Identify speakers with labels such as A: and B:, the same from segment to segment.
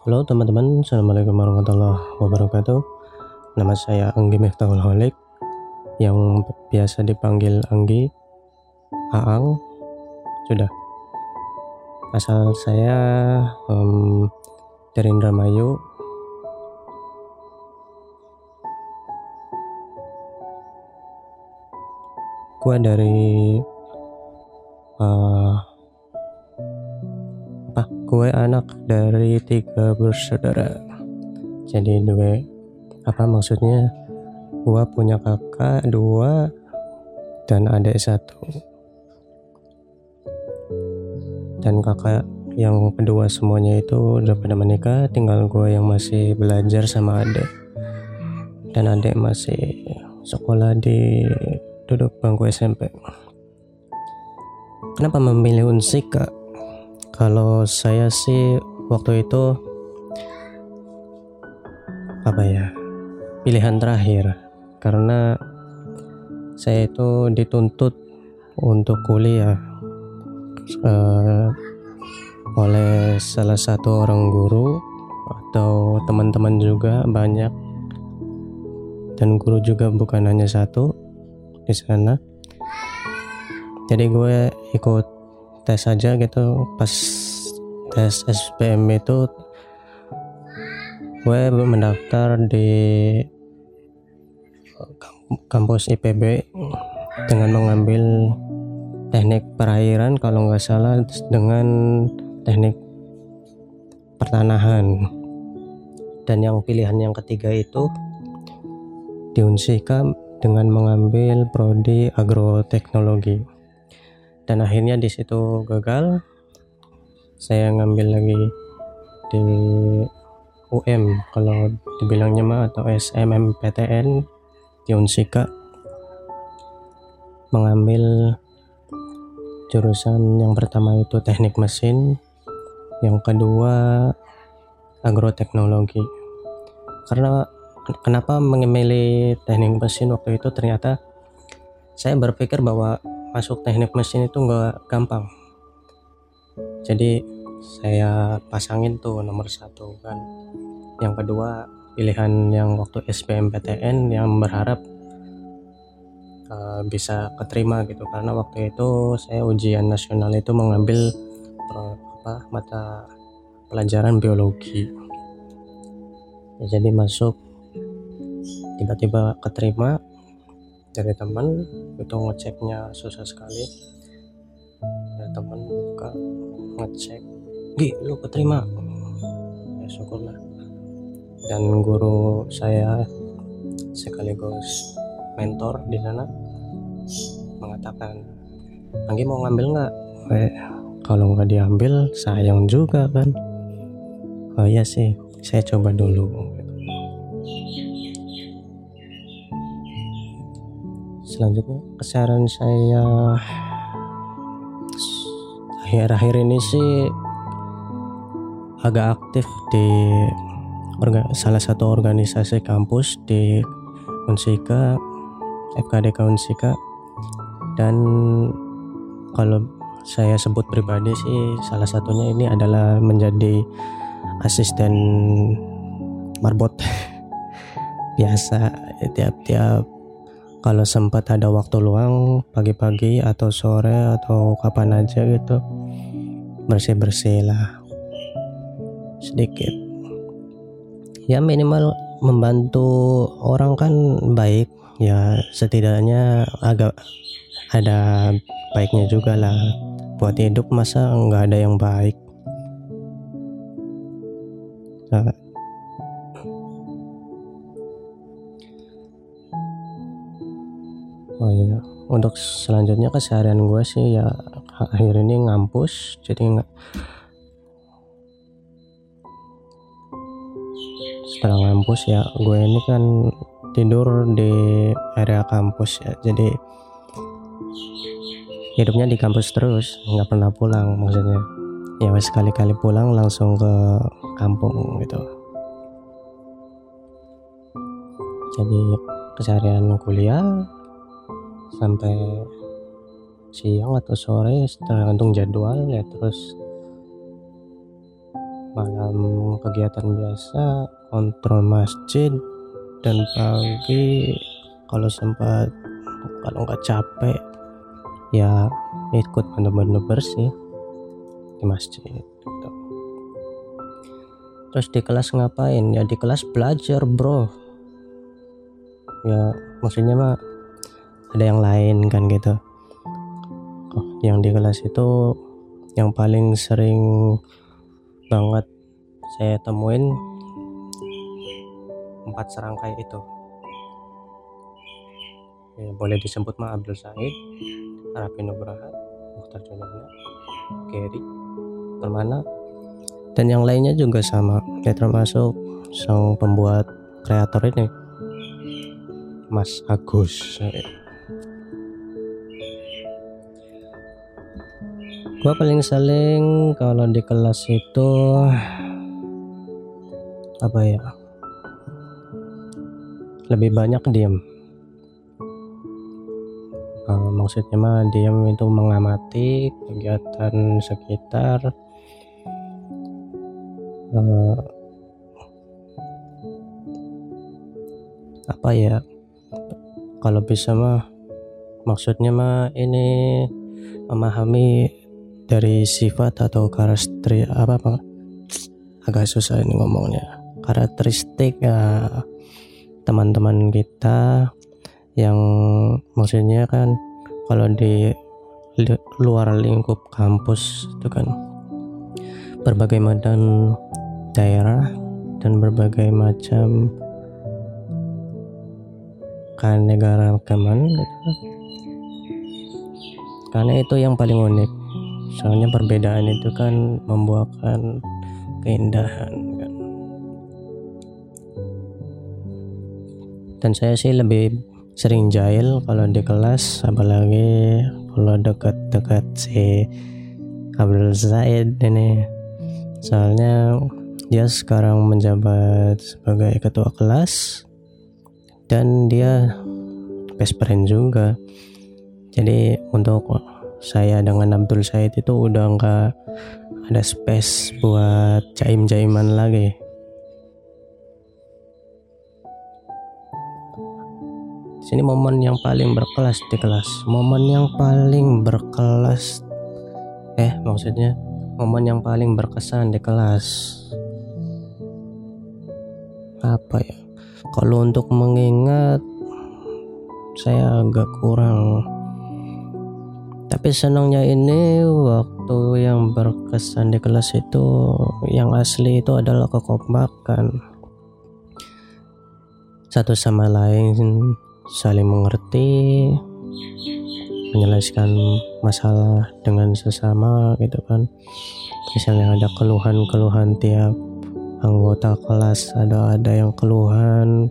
A: Halo teman-teman, Assalamualaikum warahmatullahi wabarakatuh. Nama saya Anggi Miftahul Holik Yang biasa dipanggil Anggi Aang. Sudah. Asal saya um, dari Indramayu. Gua dari uh, gue anak dari tiga bersaudara. Jadi dua apa maksudnya? Gue punya kakak dua dan adik satu. Dan kakak yang kedua semuanya itu udah pada menikah tinggal gue yang masih belajar sama adik. Dan adik masih sekolah di duduk bangku SMP kenapa memilih unsik kak kalau saya sih waktu itu apa ya pilihan terakhir. Karena saya itu dituntut untuk kuliah uh, oleh salah satu orang guru atau teman-teman juga banyak. Dan guru juga bukan hanya satu di sana. Jadi gue ikut tes aja gitu. Pas tes SPM itu gue mendaftar di kampus IPB dengan mengambil teknik perairan kalau nggak salah dengan teknik pertanahan. Dan yang pilihan yang ketiga itu di Unsika dengan mengambil prodi agroteknologi dan akhirnya di situ gagal. Saya ngambil lagi di UM kalau dibilangnya mah atau SMMPTN di Unsika. Mengambil jurusan yang pertama itu teknik mesin yang kedua agroteknologi. Karena kenapa memilih teknik mesin waktu itu? Ternyata saya berpikir bahwa masuk teknik mesin itu nggak gampang. Jadi saya pasangin tuh nomor satu kan. Yang kedua pilihan yang waktu SBMPTN yang berharap uh, bisa keterima gitu. Karena waktu itu saya ujian nasional itu mengambil apa mata pelajaran biologi. Jadi masuk tiba-tiba keterima dari teman itu ngeceknya susah sekali. Ada teman buka ngecek Gi lu keterima? Ya syukurlah. Dan guru saya sekaligus mentor di sana mengatakan Anggi mau ngambil nggak? Eh, kalau nggak diambil sayang juga kan? Oh iya sih saya coba dulu selanjutnya. Keseharian saya akhir-akhir ini sih agak aktif di orga, salah satu organisasi kampus di Unsika FKDK Unsika. Dan kalau saya sebut pribadi sih salah satunya ini adalah menjadi asisten marbot. Biasa tiap-tiap kalau sempat ada waktu luang pagi-pagi atau sore atau kapan aja gitu bersih-bersih lah. Sedikit. Ya minimal membantu orang kan baik. Ya setidaknya agak ada baiknya juga lah. Buat hidup masa nggak ada yang baik. Nah, oh iya. Untuk selanjutnya keseharian gue sih ya akhir ini ngampus jadi nggak setelah ngampus ya gue ini kan tidur di area kampus ya jadi hidupnya di kampus terus nggak pernah pulang maksudnya. Ya sekali-kali pulang langsung ke kampung gitu. Jadi keseharian kuliah sampai siang atau sore tergantung jadwal ya terus malam kegiatan biasa kontrol masjid dan pagi kalau sempat kalau nggak capek ya ikut bener-bener bersih di masjid gitu. terus di kelas ngapain ya di kelas belajar bro ya maksudnya mah ada yang lain kan gitu. Yang di kelas itu yang paling sering banget saya temuin empat serangkai itu. Ya, boleh disebut mah Abdul Said Arafi Nugraha Mukhtar Junana Gary Permana dan yang lainnya juga sama. Ya termasuk sang pembuat kreator ini Mas Agus gua paling saling kalau di kelas itu apa ya lebih banyak diam uh, maksudnya mah diam itu mengamati kegiatan sekitar uh, apa ya kalau bisa mah maksudnya mah ini memahami dari sifat atau karakteristik apa apa? Agak susah ini ngomongnya. Karakteristik ya teman-teman kita yang maksudnya kan kalau di luar lingkup kampus itu kan berbagai macam daerah dan berbagai macam keanekaragaman gitu. karena itu yang paling unik soalnya perbedaan itu kan membuahkan keindahan kan. Dan saya sih lebih sering jahil kalau di kelas apalagi kalau dekat-dekat si Abdul Zaid ini. Soalnya dia sekarang menjabat sebagai ketua kelas dan dia best friend juga. Jadi untuk saya dengan Abdul Said itu udah nggak ada space buat jaim-jaiman lagi. Di sini momen yang paling berkelas di kelas. Momen yang paling berkelas. Eh maksudnya momen yang paling berkesan di kelas. Apa ya? Kalau untuk mengingat saya agak kurang tapi senangnya ini waktu yang berkesan di kelas itu yang asli itu adalah kekompakan. Satu sama lain saling mengerti menyelesaikan masalah dengan sesama gitu kan. Misalnya ada keluhan-keluhan tiap anggota kelas ada ada yang keluhan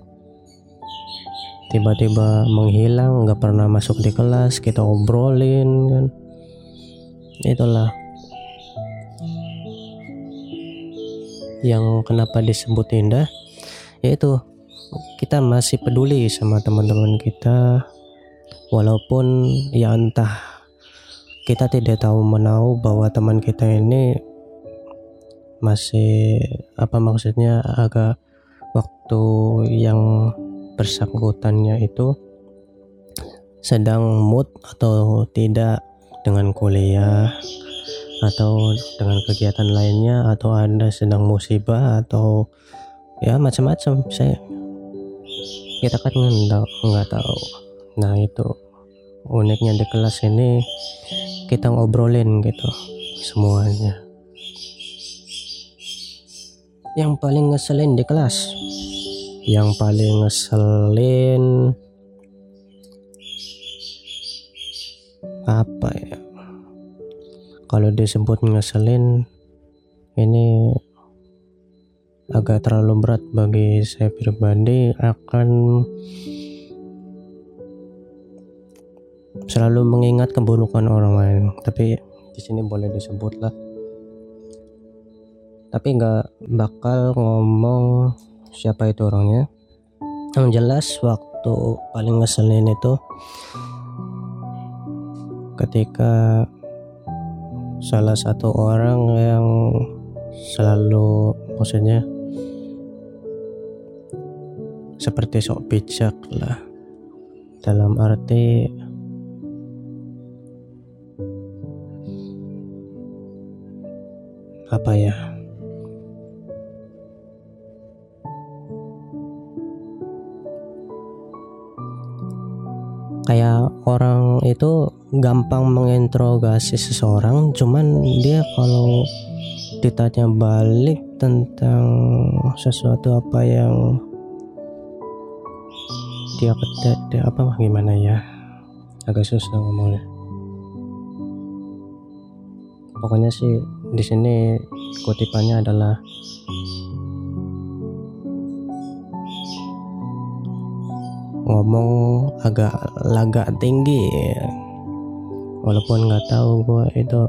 A: tiba-tiba menghilang nggak pernah masuk di kelas kita obrolin kan. Itulah. Yang kenapa disebut indah yaitu kita masih peduli sama teman-teman kita walaupun ya entah kita tidak tahu menahu bahwa teman kita ini masih apa maksudnya agak waktu yang bersangkutannya itu sedang mood atau tidak dengan kuliah atau dengan kegiatan lainnya atau anda sedang musibah atau ya macam-macam. Saya kita kan nggak nggak tahu. Nah itu uniknya di kelas ini kita ngobrolin gitu semuanya. Yang paling ngeselin di kelas yang paling ngeselin apa ya? Kalau disebut ngeselin ini agak terlalu berat bagi saya pribadi akan selalu mengingat keburukan orang lain. Tapi di sini boleh disebut lah tapi nggak bakal ngomong siapa itu orangnya? Yang jelas waktu paling ngeselin itu ketika salah satu orang yang selalu maksudnya seperti sok bijak lah. Dalam arti apa ya kayak orang itu gampang menginterogasi seseorang cuman dia kalau ditanya balik tentang sesuatu apa yang dia dia apa gimana ya? Agak susah ngomongnya. Pokoknya sih di sini kutipannya adalah ngomong agak lagak tinggi. Walaupun nggak tahu gue itu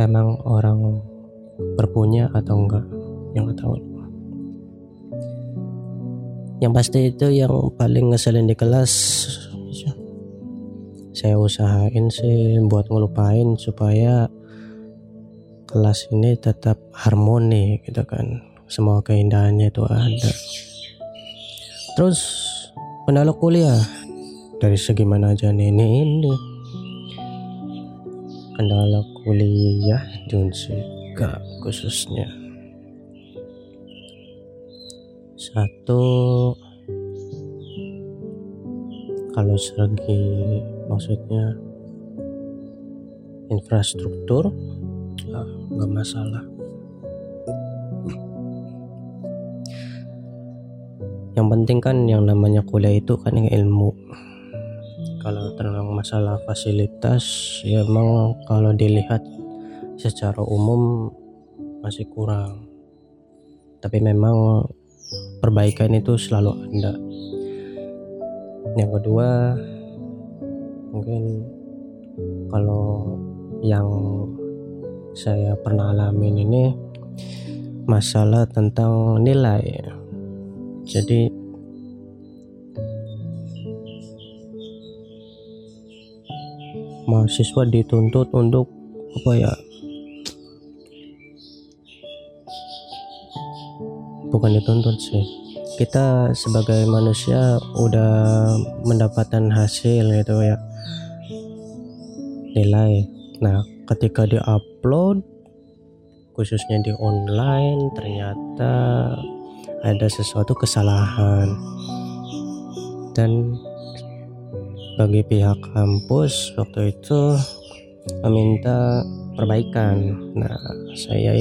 A: emang orang berpunya atau enggak yang nggak tahu. Yang pasti itu yang paling ngeselin di kelas saya usahain sih buat ngelupain supaya kelas ini tetap harmoni gitu kan. Semua keindahannya itu ada terus kendala kuliah dari segi mana aja nih ini, ini. kendala kuliah di Unsika khususnya satu kalau segi maksudnya infrastruktur ah, nggak masalah yang penting kan yang namanya kuliah itu kan ilmu. Kalau tentang masalah fasilitas ya emang kalau dilihat secara umum masih kurang. Tapi memang perbaikan itu selalu ada. Yang kedua mungkin kalau yang saya pernah alamin ini masalah tentang nilai jadi mahasiswa dituntut untuk apa ya bukan dituntut sih. Kita sebagai manusia udah mendapatkan hasil gitu ya nilai. Nah ketika diupload khususnya di online ternyata ada sesuatu kesalahan. Dan bagi pihak kampus waktu itu meminta perbaikan. Nah saya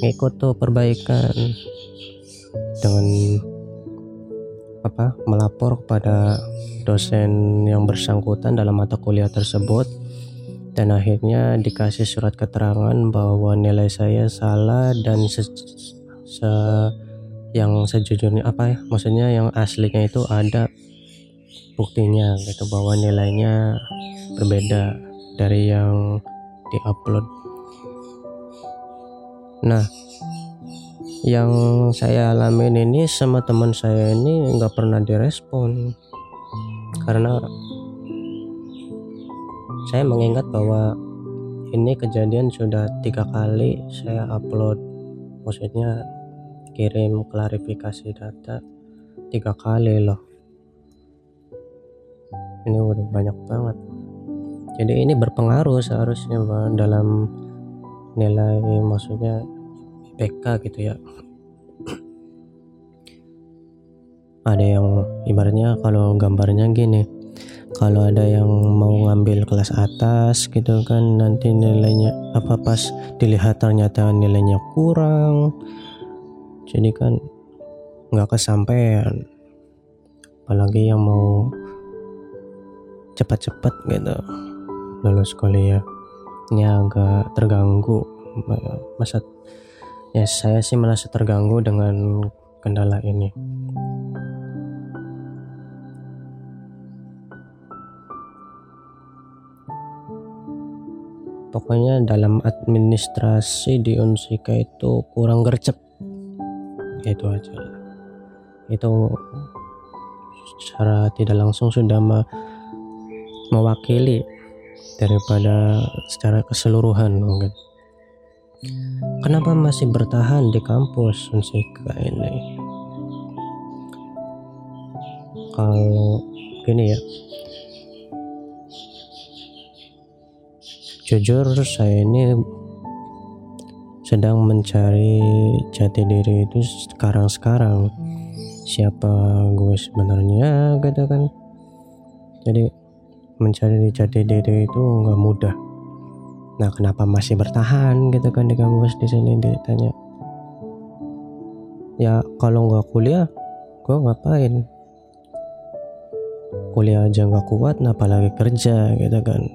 A: ngikut tuh perbaikan dengan apa melapor kepada dosen yang bersangkutan dalam mata kuliah tersebut. Dan akhirnya dikasih surat keterangan bahwa nilai saya salah dan se, se yang sejujurnya apa ya? Maksudnya yang aslinya itu ada buktinya gitu bahwa nilainya berbeda dari yang diupload. Nah yang saya alamin ini sama teman saya ini nggak pernah direspon. Karena saya mengingat bahwa ini kejadian sudah tiga kali saya upload. Maksudnya kirim klarifikasi data tiga kali loh. Ini udah banyak banget. Jadi ini berpengaruh seharusnya dalam nilai maksudnya IPK gitu ya. Ada yang ibaratnya kalau gambarnya gini kalau ada yang mau ngambil kelas atas gitu kan nanti nilainya apa pas dilihat ternyata nilainya kurang jadi kan nggak kesampaian. Apalagi yang mau cepat-cepat gitu. Lulus kuliah. Ini agak terganggu. Masa ya saya sih merasa terganggu dengan kendala ini. Pokoknya dalam administrasi di Unsika itu kurang gercep itu aja. Itu secara tidak langsung sudah mewakili daripada secara keseluruhan mungkin. Kenapa masih bertahan di kampus Unsika ini? Kalau gini ya. Jujur saya ini sedang mencari jati diri itu sekarang-sekarang. Siapa gue sebenarnya gitu kan? Jadi mencari jati diri itu nggak mudah. Nah kenapa masih bertahan gitu kan di kampus di sini ditanya. Ya kalau nggak kuliah gue ngapain? Kuliah aja nggak kuat nah apalagi kerja gitu kan?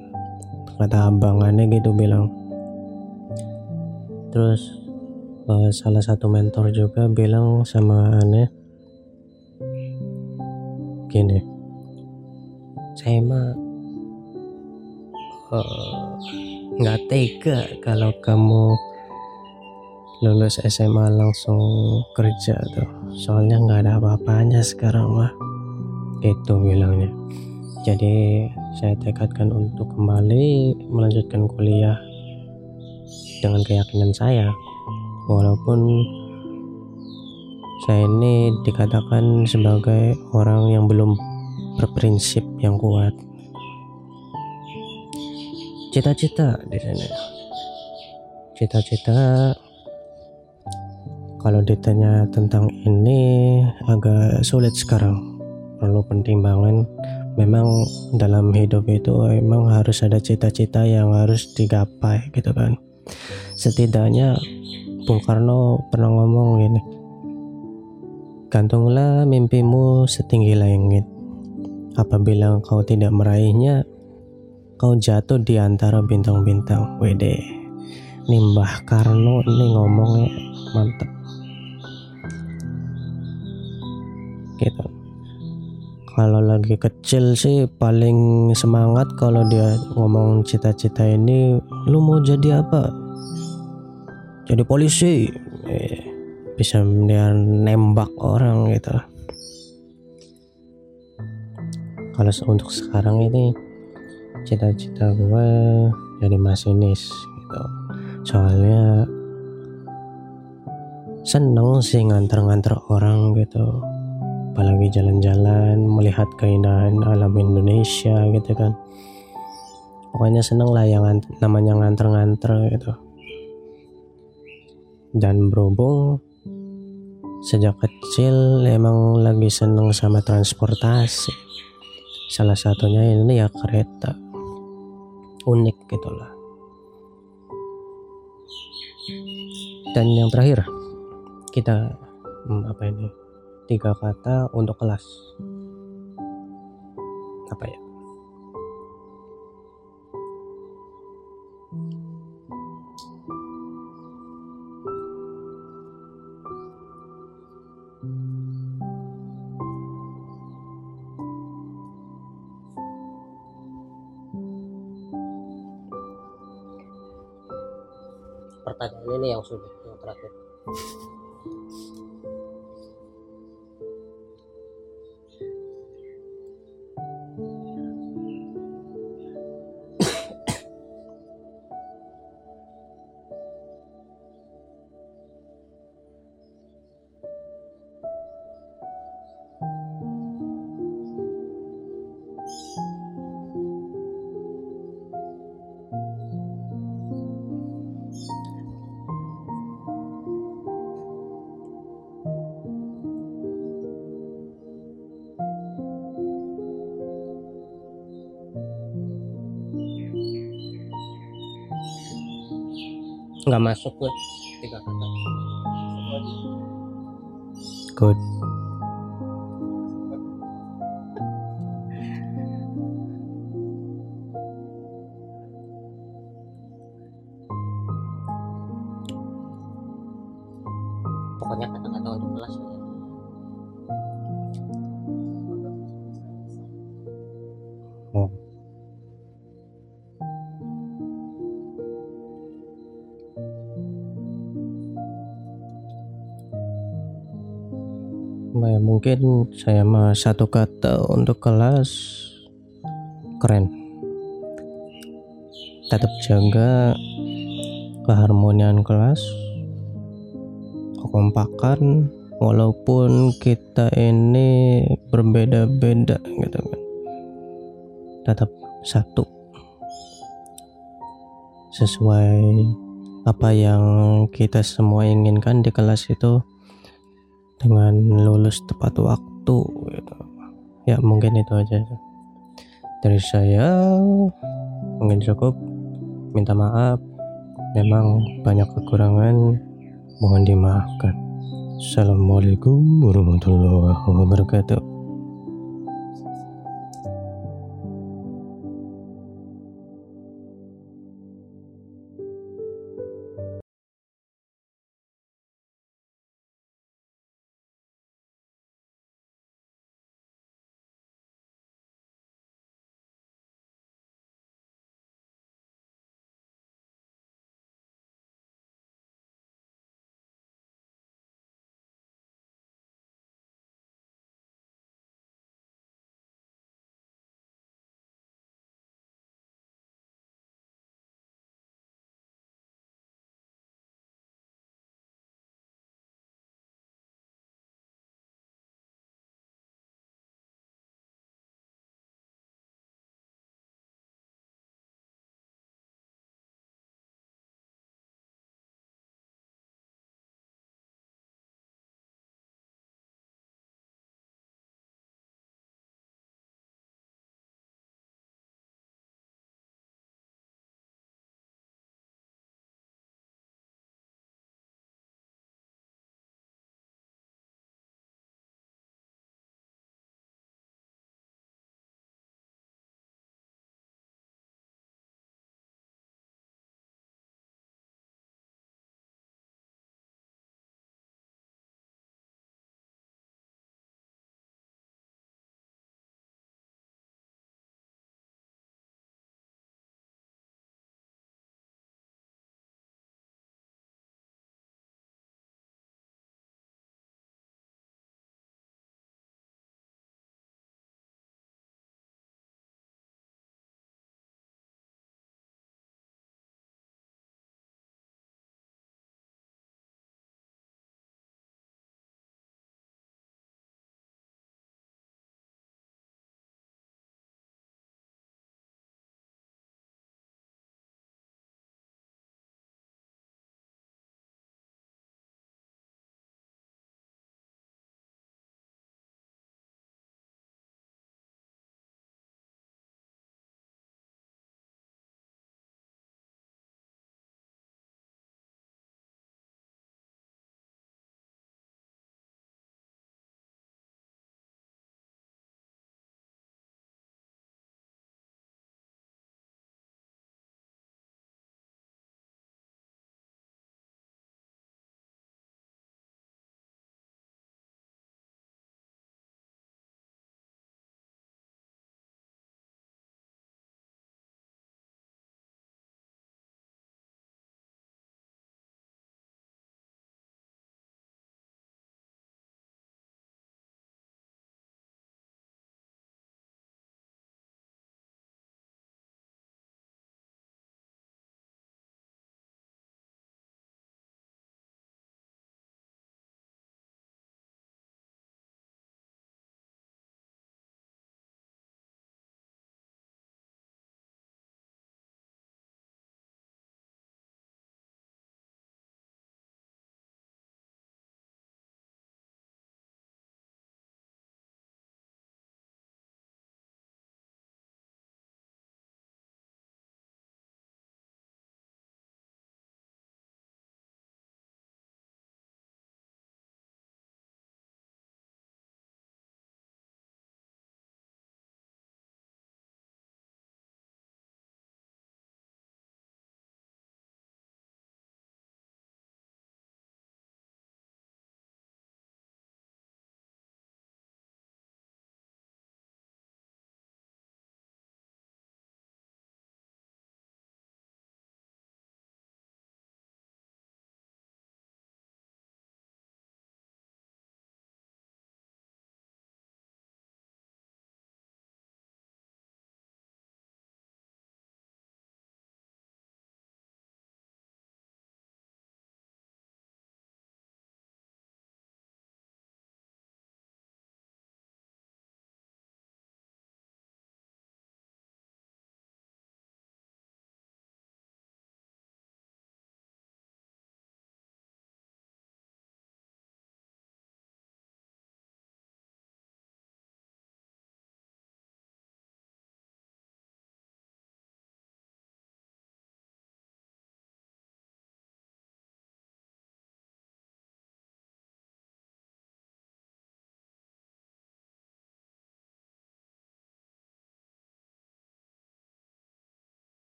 A: Kata abangannya gitu bilang terus uh, salah satu mentor juga bilang sama aneh gini saya mah uh, nggak tega kalau kamu lulus SMA langsung kerja tuh. Soalnya nggak ada apa-apanya sekarang mah itu bilangnya. Jadi saya tekadkan untuk kembali melanjutkan kuliah dengan keyakinan saya. Walaupun saya ini dikatakan sebagai orang yang belum berprinsip yang kuat. Cita-cita di sini. Cita-cita kalau ditanya tentang ini agak sulit sekarang. Perlu pertimbangan. Memang dalam hidup itu emang harus ada cita-cita yang harus digapai gitu kan setidaknya Bung Karno pernah ngomong gini gantunglah mimpimu setinggi langit apabila kau tidak meraihnya kau jatuh di antara bintang-bintang. Wede, nimbah Karno ini ngomongnya mantep. Gitu. Kalau lagi kecil sih paling semangat kalau dia ngomong cita-cita ini, lu mau jadi apa? Jadi polisi. Eh, bisa dia nembak orang gitu. Kalau untuk sekarang ini cita-cita gue jadi masinis gitu soalnya seneng sih nganter-nganter orang gitu apalagi jalan-jalan melihat keindahan alam Indonesia gitu kan. Pokoknya seneng lah yang namanya nganter-nganter gitu. Dan berhubung sejak kecil emang lagi seneng sama transportasi. Salah satunya ini ya kereta. Unik gitulah dan yang terakhir kita hmm, apa ini tiga kata untuk kelas. Apa ya? Pertanyaan ini yang sudah yang terakhir nggak masuk gue tiga kata good mungkin saya mah satu kata untuk kelas. Keren. Tetap jaga keharmonian kelas. Kekompakan walaupun kita ini berbeda-beda gitu kan. Tetap satu. Sesuai apa yang kita semua inginkan di kelas itu dengan lulus tepat waktu gitu. ya mungkin itu aja dari saya mungkin cukup. Minta maaf. Memang banyak kekurangan. Mohon dimaafkan. Assalamualaikum warahmatullahi wabarakatuh